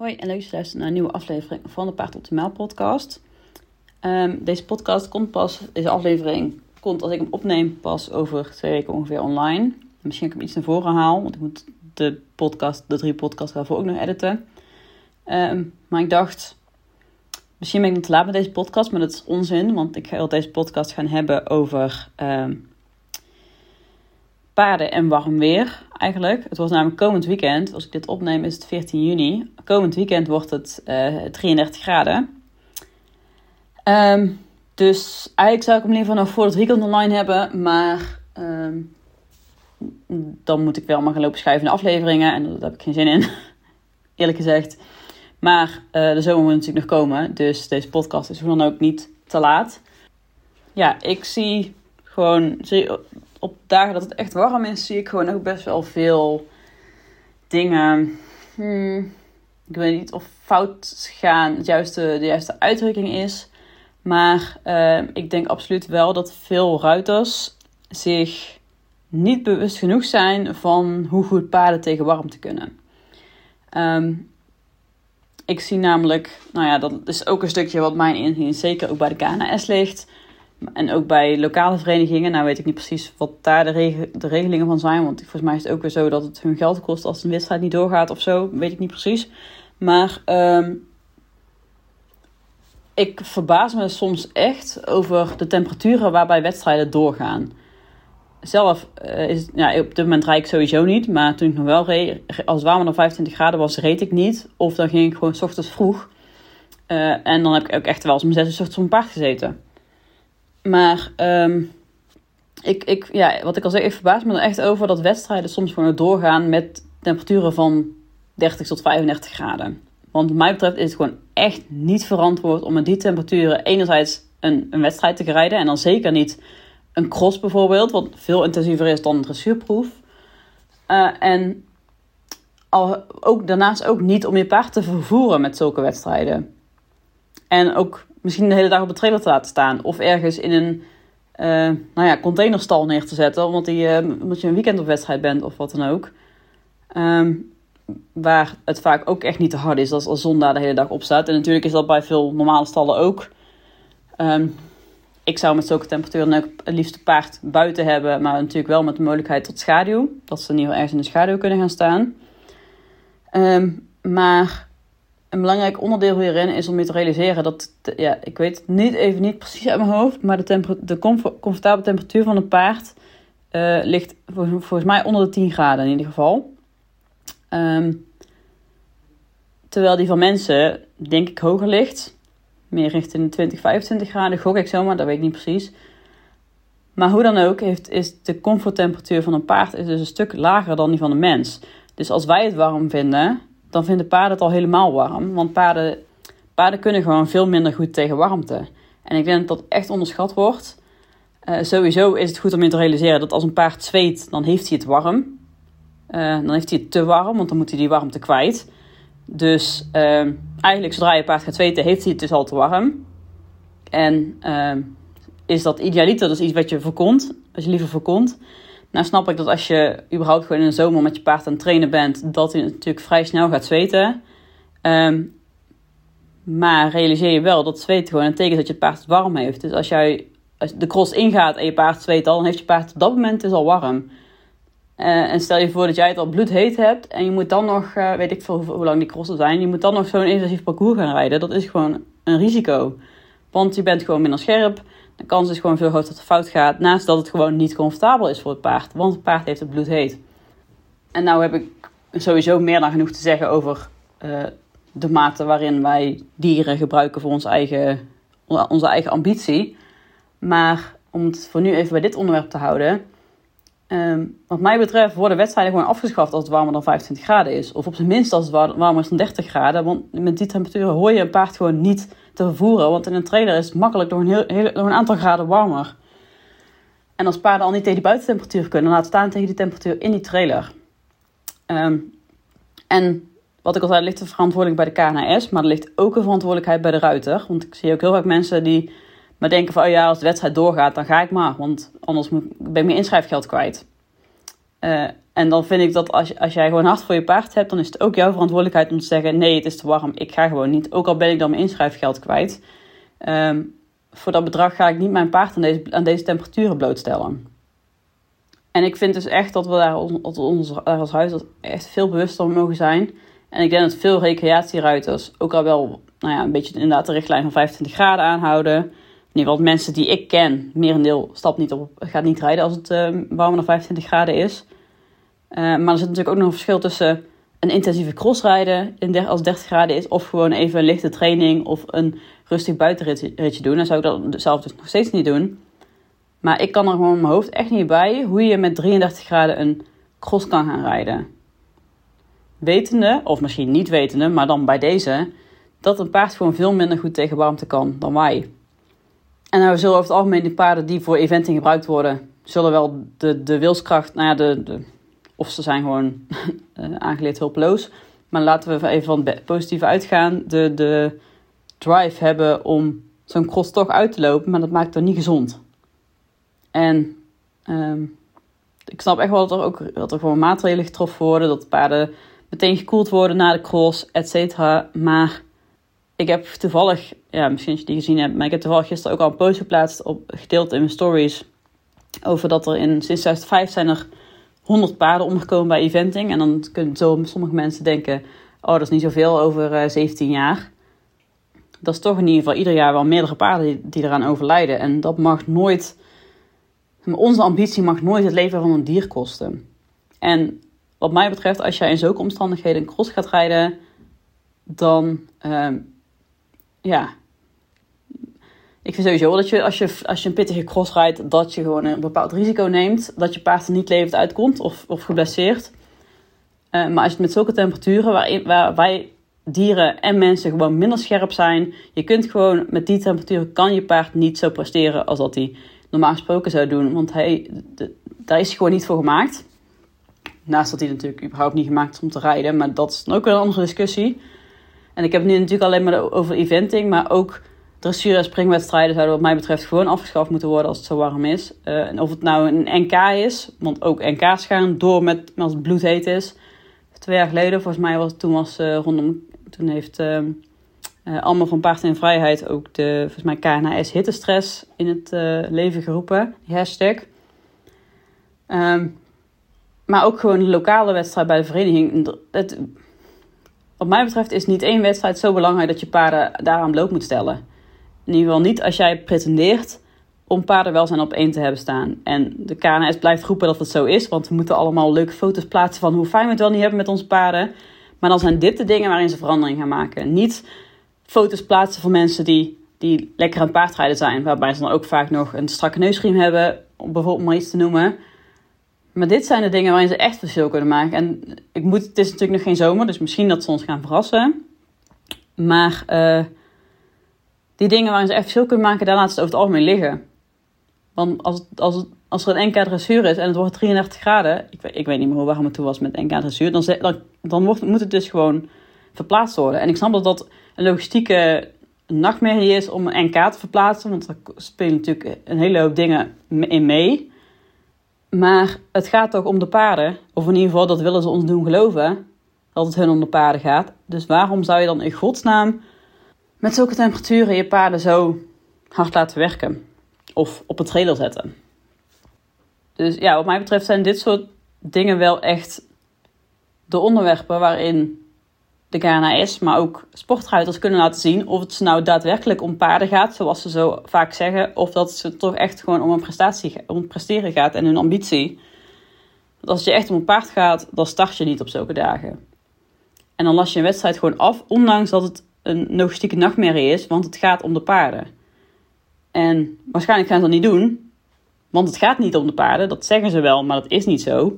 Hoi en leuk dat je luistert naar een nieuwe aflevering van de Paard Optimaal podcast. Ehm, deze podcast komt pas, deze aflevering komt als ik hem opneem pas over twee weken ongeveer online. Misschien ik hem iets naar voren haal, want ik moet de podcast, de drie podcasts daarvoor ook nog editen. Ehm, maar ik dacht, misschien ben ik nog te laat met deze podcast, maar dat is onzin, want ik ga deze podcast gaan hebben over ehm, paarden en warm weer eigenlijk. Het was namelijk komend weekend, als ik dit opneem is het 14 juni. Komend weekend wordt het uh, eh, 33 graden. Ehm, dus eigenlijk zou ik hem liever nog voor het weekend online hebben, maar ehm, dan moet ik wel maar gaan lopen schrijven in afleveringen en daar heb ik geen zin in, eerlijk gezegd. Maar uh, de zomer moet natuurlijk nog komen, dus deze podcast is dan ook niet te laat. Ja, ik zie gewoon op dagen dat het echt warm is, zie ik gewoon ook best wel veel dingen. Hmm, ik weet niet of fout gaan het de juiste uitdrukking is. Maar uh, ik denk absoluut wel dat veel ruiters zich niet bewust genoeg zijn van hoe goed paarden tegen warmte kunnen. Um, ik zie namelijk, nou ja, dat is ook een stukje wat mijn inzien zeker ook bij de KNS ligt. En ook bij lokale verenigingen, nou weet ik niet precies wat daar de, regelingen van zijn. Want volgens mij is het ook weer zo dat het hun geld kost als een wedstrijd niet doorgaat of zo. Weet ik niet precies. Maar um, ik verbaas me soms echt over de temperaturen waarbij wedstrijden doorgaan. Zelf uh, is ja, op dit moment rijd ik sowieso niet. Maar toen ik nog wel reed, als het warmer dan 25 graden was, reed ik niet. Of dan ging ik gewoon s ochtends vroeg. Uh, en dan heb ik ook echt wel eens om 6 uur op een paard gezeten. Maar um, ik, ik, ja, wat ik al zei, ik verbaas me er echt over dat wedstrijden soms gewoon doorgaan met temperaturen van 30 tot 35 graden. Want wat mij betreft is het gewoon echt niet verantwoord om met die temperaturen enerzijds een, een wedstrijd te rijden. En dan zeker niet een cross bijvoorbeeld, wat veel intensiever is dan een dressuurproef. Uh, en al, ook, daarnaast ook niet om je paard te vervoeren met zulke wedstrijden. En ook misschien de hele dag op de trailer te laten staan. Of ergens in een uh, nou ja, containerstal neer te zetten. Omdat, die, uh, omdat je een weekend op wedstrijd bent of wat dan ook. Um, waar het vaak ook echt niet te hard is als de zon daar de hele dag op staat. En natuurlijk is dat bij veel normale stallen ook. Um, ik zou met zulke temperaturen het liefste paard buiten hebben. Maar natuurlijk wel met de mogelijkheid tot schaduw. Dat ze in ieder geval ergens in de schaduw kunnen gaan staan. Um, maar een belangrijk onderdeel hierin is om je te realiseren dat, ja, ik weet het niet, even niet precies uit mijn hoofd, maar de, de comfortabele temperatuur van een paard uh, ligt volgens mij onder de 10 graden in ieder geval. Um, terwijl die van mensen, denk ik, hoger ligt. Meer richting de 20, 25 graden, gok ik zomaar, dat weet ik niet precies. Maar hoe dan ook, heeft, is de comforttemperatuur van een paard is dus een stuk lager dan die van een mens. Dus als wij het warm vinden, dan vinden paarden het al helemaal warm. Want paarden, paarden kunnen gewoon veel minder goed tegen warmte. En ik denk dat dat echt onderschat wordt. Uh, sowieso is het goed om je te realiseren dat als een paard zweet, dan heeft hij het warm. Uh, dan heeft hij het te warm, want dan moet hij die warmte kwijt. Dus uh, eigenlijk zodra je paard gaat zweten, heeft hij het dus al te warm. En is dat idealiter dus iets wat je voorkomt, als je liever voorkomt. Nou snap ik dat als je überhaupt gewoon in de zomer met je paard aan het trainen bent, dat hij natuurlijk vrij snel gaat zweten. Um, maar realiseer je wel dat zweten gewoon een teken is dat je paard het warm heeft. Dus als jij als de cross ingaat en je paard zweet al, dan heeft je paard op dat moment is al warm. Uh, en stel je voor dat jij het al bloedheet hebt en je moet dan nog, uh, weet ik veel hoe lang die crossen zijn, je moet dan nog zo'n intensief parcours gaan rijden. Dat is gewoon een risico. Want je bent gewoon minder scherp. De kans is gewoon veel groter dat het fout gaat. Naast dat het gewoon niet comfortabel is voor het paard. Want het paard heeft het bloed heet. En nou heb ik sowieso meer dan genoeg te zeggen over uh, de mate waarin wij dieren gebruiken voor ons eigen, onze eigen ambitie. Maar om het voor nu even bij dit onderwerp te houden. Um, wat mij betreft worden wedstrijden gewoon afgeschaft als het warmer dan 25 graden is. Of op zijn minst als het warmer is dan 30 graden. Want met die temperaturen hoor je een paard gewoon niet te. Want in een trailer is het makkelijk door een, heel, heel, door een aantal graden warmer. En als paarden al niet tegen die buitentemperatuur kunnen, laat staan tegen die temperatuur in die trailer. Um, en wat ik al zei, ligt de verantwoordelijk bij de KNS, maar er ligt ook een verantwoordelijkheid bij de ruiter. Want ik zie ook heel vaak mensen die maar denken van, oh ja, als de wedstrijd doorgaat, dan ga ik maar. Want anders ben ik mijn inschrijfgeld kwijt. Uh, en dan vind ik dat als, als jij gewoon hard voor je paard hebt, dan is het ook jouw verantwoordelijkheid om te zeggen: nee, het is te warm, ik ga gewoon niet. Ook al ben ik dan mijn inschrijfgeld kwijt. Ehm, voor dat bedrag ga ik niet mijn paard aan deze, aan deze temperaturen blootstellen. En ik vind dus echt dat we daar ons, ons, als huis echt veel bewuster van mogen zijn. En ik denk dat veel recreatieruiters ook al wel nou ja, een beetje inderdaad de richtlijn van 25 graden aanhouden. In ieder geval mensen die ik ken, merendeel stapt niet op, gaat niet rijden als het uh, warmer dan 25 graden is. Uh, maar er zit natuurlijk ook nog een verschil tussen een intensieve crossrijden in als 30 graden is, of gewoon even een lichte training of een rustig buitenritje doen. Dan zou ik dat zelf dus nog steeds niet doen. Maar ik kan er gewoon in mijn hoofd echt niet bij hoe je met 33 graden een cross kan gaan rijden. Wetende, of misschien niet wetende, maar dan bij deze, dat een paard gewoon veel minder goed tegen warmte kan dan wij. En nou zullen over het algemeen de paarden die voor eventing gebruikt worden, zullen wel de, de wilskracht, nou ja, de, de of ze zijn gewoon uh, aangeleerd hulpeloos. Maar laten we even van het positieve uitgaan. De, de drive hebben om zo'n cross toch uit te lopen, maar dat maakt het niet gezond. En um, ik snap echt wel dat er ook dat er gewoon maatregelen getroffen worden, dat de paarden meteen gekoeld worden na de cross, et cetera. Maar ik heb toevallig, ja, misschien als je die gezien hebt, maar ik heb toevallig gisteren ook al een post geplaatst, op, gedeeld in mijn stories, over dat er in sinds 2005 zijn er 100 paarden omgekomen bij eventing. En dan kunnen zo sommige mensen denken, oh dat is niet zoveel over uh, eh, 17 jaar. Dat is toch in ieder geval ieder jaar wel meerdere paarden die, eraan overlijden. En dat mag nooit, onze ambitie mag nooit het leven van een dier kosten. En wat mij betreft, als jij in zulke omstandigheden een cross gaat rijden, dan uh, ja, ik vind sowieso dat je als, je als je een pittige cross rijdt, dat je gewoon een bepaald risico neemt. Dat je paard er niet levend uitkomt of, of geblesseerd. Uh, maar als je het met zulke temperaturen, waar, waar wij dieren en mensen gewoon minder scherp zijn. Je kunt gewoon met die temperaturen kan je paard niet zo presteren als dat hij normaal gesproken zou doen. Want hij, daar is hij gewoon niet voor gemaakt. Naast dat hij natuurlijk überhaupt niet gemaakt is om te rijden. Maar dat is ook een andere discussie. En ik heb het nu natuurlijk alleen maar over eventing. Maar ook dressuur- en springwedstrijden zouden wat mij betreft gewoon afgeschaft moeten worden als het zo warm is. Uh, en of het nou een NK is, want ook NK's gaan door met als het bloedheet is. Twee jaar geleden, volgens mij was toen was uh, rondom, toen heeft uh, Allemaal van Paard in Vrijheid ook de, volgens mij KNHS hittestress in het leven geroepen, die hashtag. Um, maar ook gewoon de lokale wedstrijd bij de vereniging. Wat mij betreft is niet één wedstrijd zo belangrijk dat je paarden daaraan bloot moet stellen. In ieder geval niet als jij pretendeert om paardenwelzijn op één te hebben staan. En de KNS blijft roepen dat het zo is, want we moeten allemaal leuke foto's plaatsen van hoe fijn we het wel niet hebben met onze paarden. Maar dan zijn dit de dingen waarin ze verandering gaan maken. Niet foto's plaatsen van mensen die, die lekker aan paardrijden zijn, waarbij ze dan ook vaak nog een strakke neusriem hebben, om bijvoorbeeld maar iets te noemen. Maar dit zijn de dingen waarin ze echt verschil kunnen maken. En ik moet, het is natuurlijk nog geen zomer, dus misschien dat ze ons gaan verrassen. Maar uh, die dingen waarin ze echt verschil kunnen maken, daar laten ze over het algemeen liggen. Want als, als, als er een NK dressuur is en het wordt 33 graden, ik, ik weet niet meer hoe warm het toen was met NK dressuur, dan, dan, dan wordt, moet het dus gewoon verplaatst worden. En ik snap dat dat een logistieke nachtmerrie is om een NK te verplaatsen, want daar spelen natuurlijk een hele hoop dingen in mee. Maar het gaat toch om de paarden, of in ieder geval dat willen ze ons doen geloven, dat het hun om de paarden gaat. Dus waarom zou je dan in godsnaam met zulke temperaturen je paarden zo hard laten werken. Of op een trailer zetten. Dus ja, wat mij betreft zijn dit soort dingen wel echt de onderwerpen waarin de KNAS, maar ook sportruiters kunnen laten zien of het nou daadwerkelijk om paarden gaat, zoals ze zo vaak zeggen, of dat het toch echt gewoon om een prestatie, om presteren gaat en hun ambitie. Want als je echt om een paard gaat, dan start je niet op zulke dagen. En dan las je een wedstrijd gewoon af, ondanks dat het een logistieke nachtmerrie is, want het gaat om de paarden. En waarschijnlijk gaan ze dat niet doen, want het gaat niet om de paarden. Dat zeggen ze wel, maar dat is niet zo.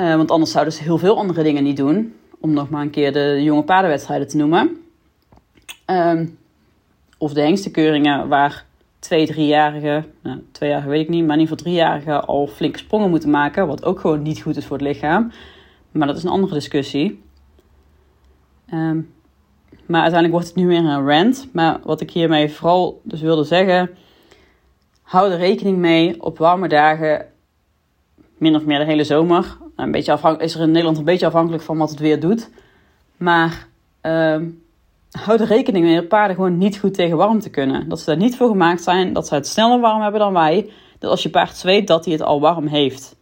Uh, want anders zouden ze heel veel andere dingen niet doen. Om nog maar een keer de jonge paardenwedstrijden te noemen. Uh, of de hengstekeuringen waar twee, driejarigen, nou, tweejarigen weet ik niet, maar in ieder geval driejarigen al flinke sprongen moeten maken. Wat ook gewoon niet goed is voor het lichaam. Maar dat is een andere discussie. Um, maar uiteindelijk wordt het nu weer een rant. Maar wat ik hiermee vooral dus wilde zeggen. Hou er rekening mee op warme dagen. min of meer de hele zomer. Een beetje is er in Nederland een beetje afhankelijk van wat het weer doet. Maar uh, houd er rekening mee dat paarden gewoon niet goed tegen warmte kunnen. Dat ze daar niet voor gemaakt zijn, dat ze het sneller warm hebben dan wij. Dat als je paard zweet, dat hij het al warm heeft.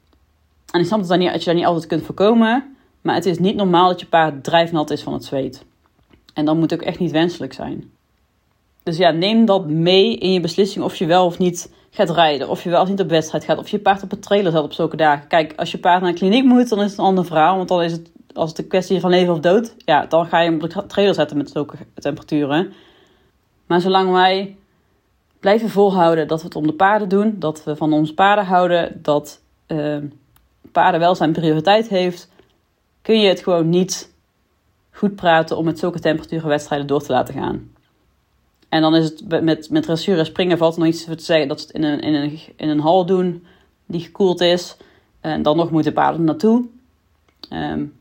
En ik snap dat je dat niet altijd kunt voorkomen. Maar het is niet normaal dat je paard drijfnat is van het zweet. En dat moet ook echt niet wenselijk zijn. Dus ja, neem dat mee in je beslissing of je wel of niet gaat rijden. Of je wel of niet op wedstrijd gaat. Of je paard op een trailer zet op zulke dagen. Kijk, als je paard naar een kliniek moet, dan is het een ander verhaal. Want dan is het, als het een kwestie van leven of dood, ja, dan ga je hem op de trailer zetten met zulke temperaturen. Maar zolang wij blijven volhouden dat we het om de paarden doen, dat we van onze paarden houden, dat uh, paardenwelzijn prioriteit heeft, kun je het gewoon niet goed praten om met zulke temperaturen wedstrijden door te laten gaan. En dan is het met, met dressuur en springen valt er nog iets te zeggen dat ze het in een, in, een, in een hal doen die gekoeld is. En dan nog moeten paarden naartoe. Um,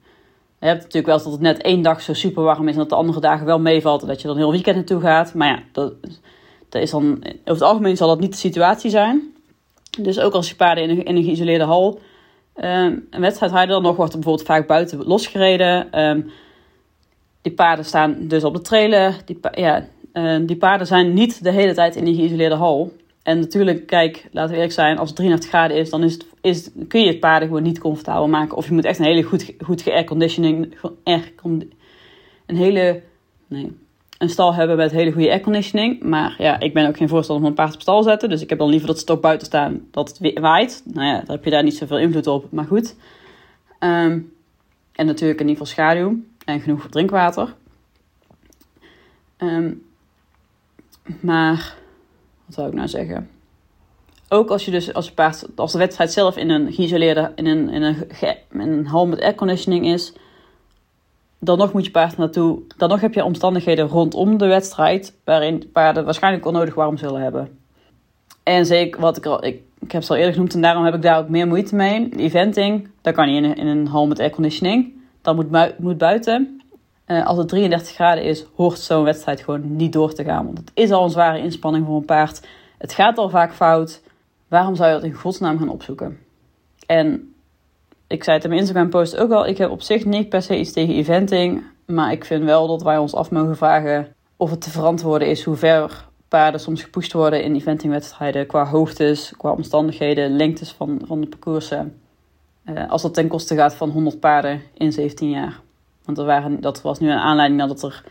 je hebt natuurlijk wel dat het net één dag zo super warm is en dat de andere dagen wel meevalt en dat je dan heel weekend naartoe gaat. Maar ja, dat, dat is dan, over het algemeen zal dat niet de situatie zijn. Dus ook als je paarden in een, in een geïsoleerde hal um, een wedstrijd rijden, dan nog wordt er bijvoorbeeld vaak buiten losgereden. Um, die paarden staan dus op de trailer. Die, ja, uh, die paarden zijn niet de hele tijd in die geïsoleerde hal. En natuurlijk, kijk, laten we eerlijk zijn, als het 33 graden is, dan is het, is, kun je het paarden gewoon niet comfortabel maken. Of je moet echt een hele goed, goed ge-airconditioning, air, een hele, nee, een stal hebben met hele goede airconditioning. Maar ja, ik ben ook geen voorstander van een paard op stal zetten. Dus ik heb dan liever dat ze toch buiten staan, dat het waait. Nou ja, daar heb je daar niet zoveel invloed op, maar goed. Um, en natuurlijk in ieder geval schaduw en genoeg drinkwater. Um, maar, wat zou ik nou zeggen? Ook als je dus als, paard, als de wedstrijd zelf in een geïsoleerde, in een, in een, een hal met airconditioning is, dan nog moet je paard naartoe. Dan nog heb je omstandigheden rondom de wedstrijd waarin paarden waarschijnlijk onnodig warm zullen hebben. En zeker wat ik al, ik, heb het al eerder genoemd en daarom heb ik daar ook meer moeite mee. Eventing, dat kan niet in in een hal met airconditioning. Dat moet, moet buiten. Uh, als het 33 graden is, hoort zo'n wedstrijd gewoon niet door te gaan. Want het is al een zware inspanning voor een paard. Het gaat al vaak fout. Waarom zou je dat in godsnaam gaan opzoeken? En ik zei het in mijn Instagram post ook al. Ik heb op zich niet per se iets tegen eventing. Maar ik vind wel dat wij ons af mogen vragen of het te verantwoorden is hoe ver paarden soms gepusht worden in eventingwedstrijden. Qua hoogtes, qua omstandigheden, lengtes van, van de parcoursen. Uh, als dat ten koste gaat van 100 paarden in 17 jaar. Want er waren, dat was nu een aanleiding nadat er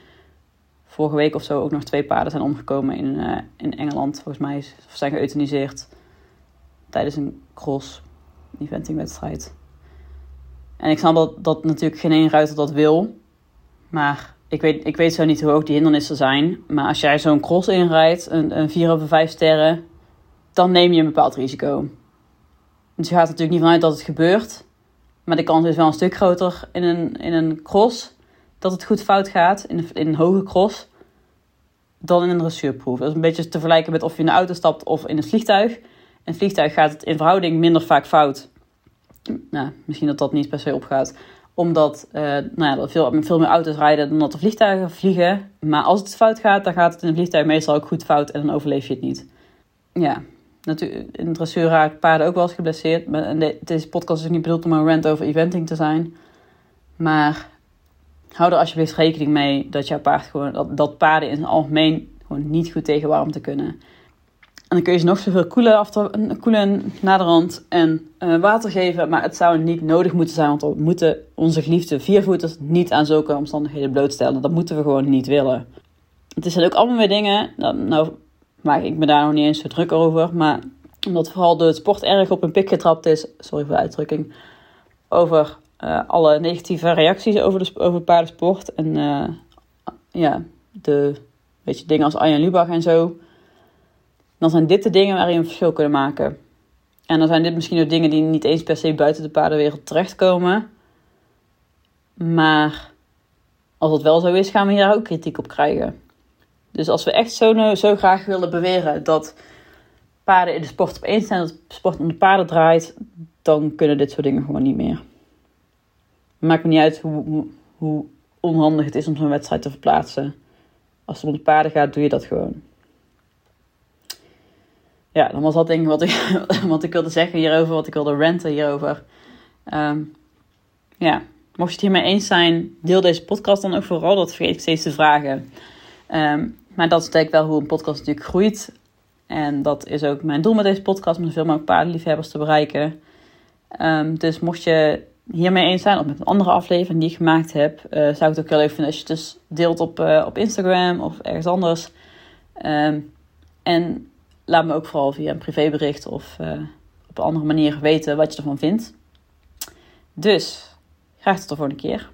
vorige week of zo ook nog twee paarden zijn omgekomen in, uh, in Engeland. Volgens mij of zijn geëuthaniseerd tijdens een cross eventingwedstrijd. En ik snap dat, dat natuurlijk geen één ruiter dat wil. Maar ik weet, ik weet zo niet hoe hoog die hindernissen zijn. Maar als jij zo'n cross inrijdt, een, een 4 over 5 sterren, dan neem je een bepaald risico. Dus je gaat er natuurlijk niet vanuit dat het gebeurt. Maar de kans is wel een stuk groter in een, in een cross dat het goed fout gaat, in, in een hoge cross, dan in een dressuurproef. Dat is een beetje te vergelijken met of je in de auto stapt of in een vliegtuig. In een vliegtuig gaat het in verhouding minder vaak fout. Nou, misschien dat dat niet per se opgaat. Omdat uh, nou ja, er veel, veel meer auto's rijden dan dat er vliegtuigen vliegen. Maar als het fout gaat, dan gaat het in een vliegtuig meestal ook goed fout en dan overleef je het niet. Ja, natuurlijk, in dressuur raakt paarden ook wel eens geblesseerd. En deze podcast is niet bedoeld om een rant over eventing te zijn. Maar hou er alsjeblieft rekening mee dat jouw paard gewoon, dat, paarden in het algemeen gewoon niet goed tegen warmte kunnen. En dan kun je ze nog zoveel koelen, after, koelen naderhand en uh, water geven. Maar het zou niet nodig moeten zijn, want we moeten onze geliefde viervoeters niet aan zulke omstandigheden blootstellen. Dat moeten we gewoon niet willen. Het zijn ook allemaal weer dingen, nou, nou maak ik me daar nog niet eens zo druk over. Maar omdat vooral de sport erg op een pik getrapt is, sorry voor de uitdrukking, over uh, alle negatieve reacties over, de, over paardensport. En uh, ja, de weet je, dingen als Arjen Lubach en zo. Dan zijn dit de dingen waar je een verschil kunnen maken. En dan zijn dit misschien ook dingen die niet eens per se buiten de paardenwereld terechtkomen. Maar als dat wel zo is, gaan we hier ook kritiek op krijgen. Dus als we echt zo, zo graag willen beweren dat paarden in de sport opeens zijn, dat de sport om de paarden draait, dan kunnen dit soort dingen gewoon niet meer. Maakt me niet uit hoe, hoe, onhandig het is om zo'n wedstrijd te verplaatsen. Als het om de paarden gaat, doe je dat gewoon. ja, dan was dat denk wat ik, wat ik wilde zeggen hierover, wat ik wilde ranten hierover. Ehm, ja, mocht je het hiermee eens zijn, deel deze podcast dan ook vooral. Dat vergeet ik steeds te vragen. Ehm, maar dat is denk ik wel hoe een podcast natuurlijk groeit. En dat is ook mijn doel met deze podcast, om zoveel mogelijk paardenliefhebbers te bereiken. Um, dus mocht je hiermee eens zijn, of met een andere aflevering die ik gemaakt heb, uh, zou ik het ook heel leuk vinden als je het dus deelt op, uh, op Instagram of ergens anders. Um, en laat me ook vooral via een privébericht of uh, op een andere manier weten wat je ervan vindt. Dus, graag tot de volgende keer.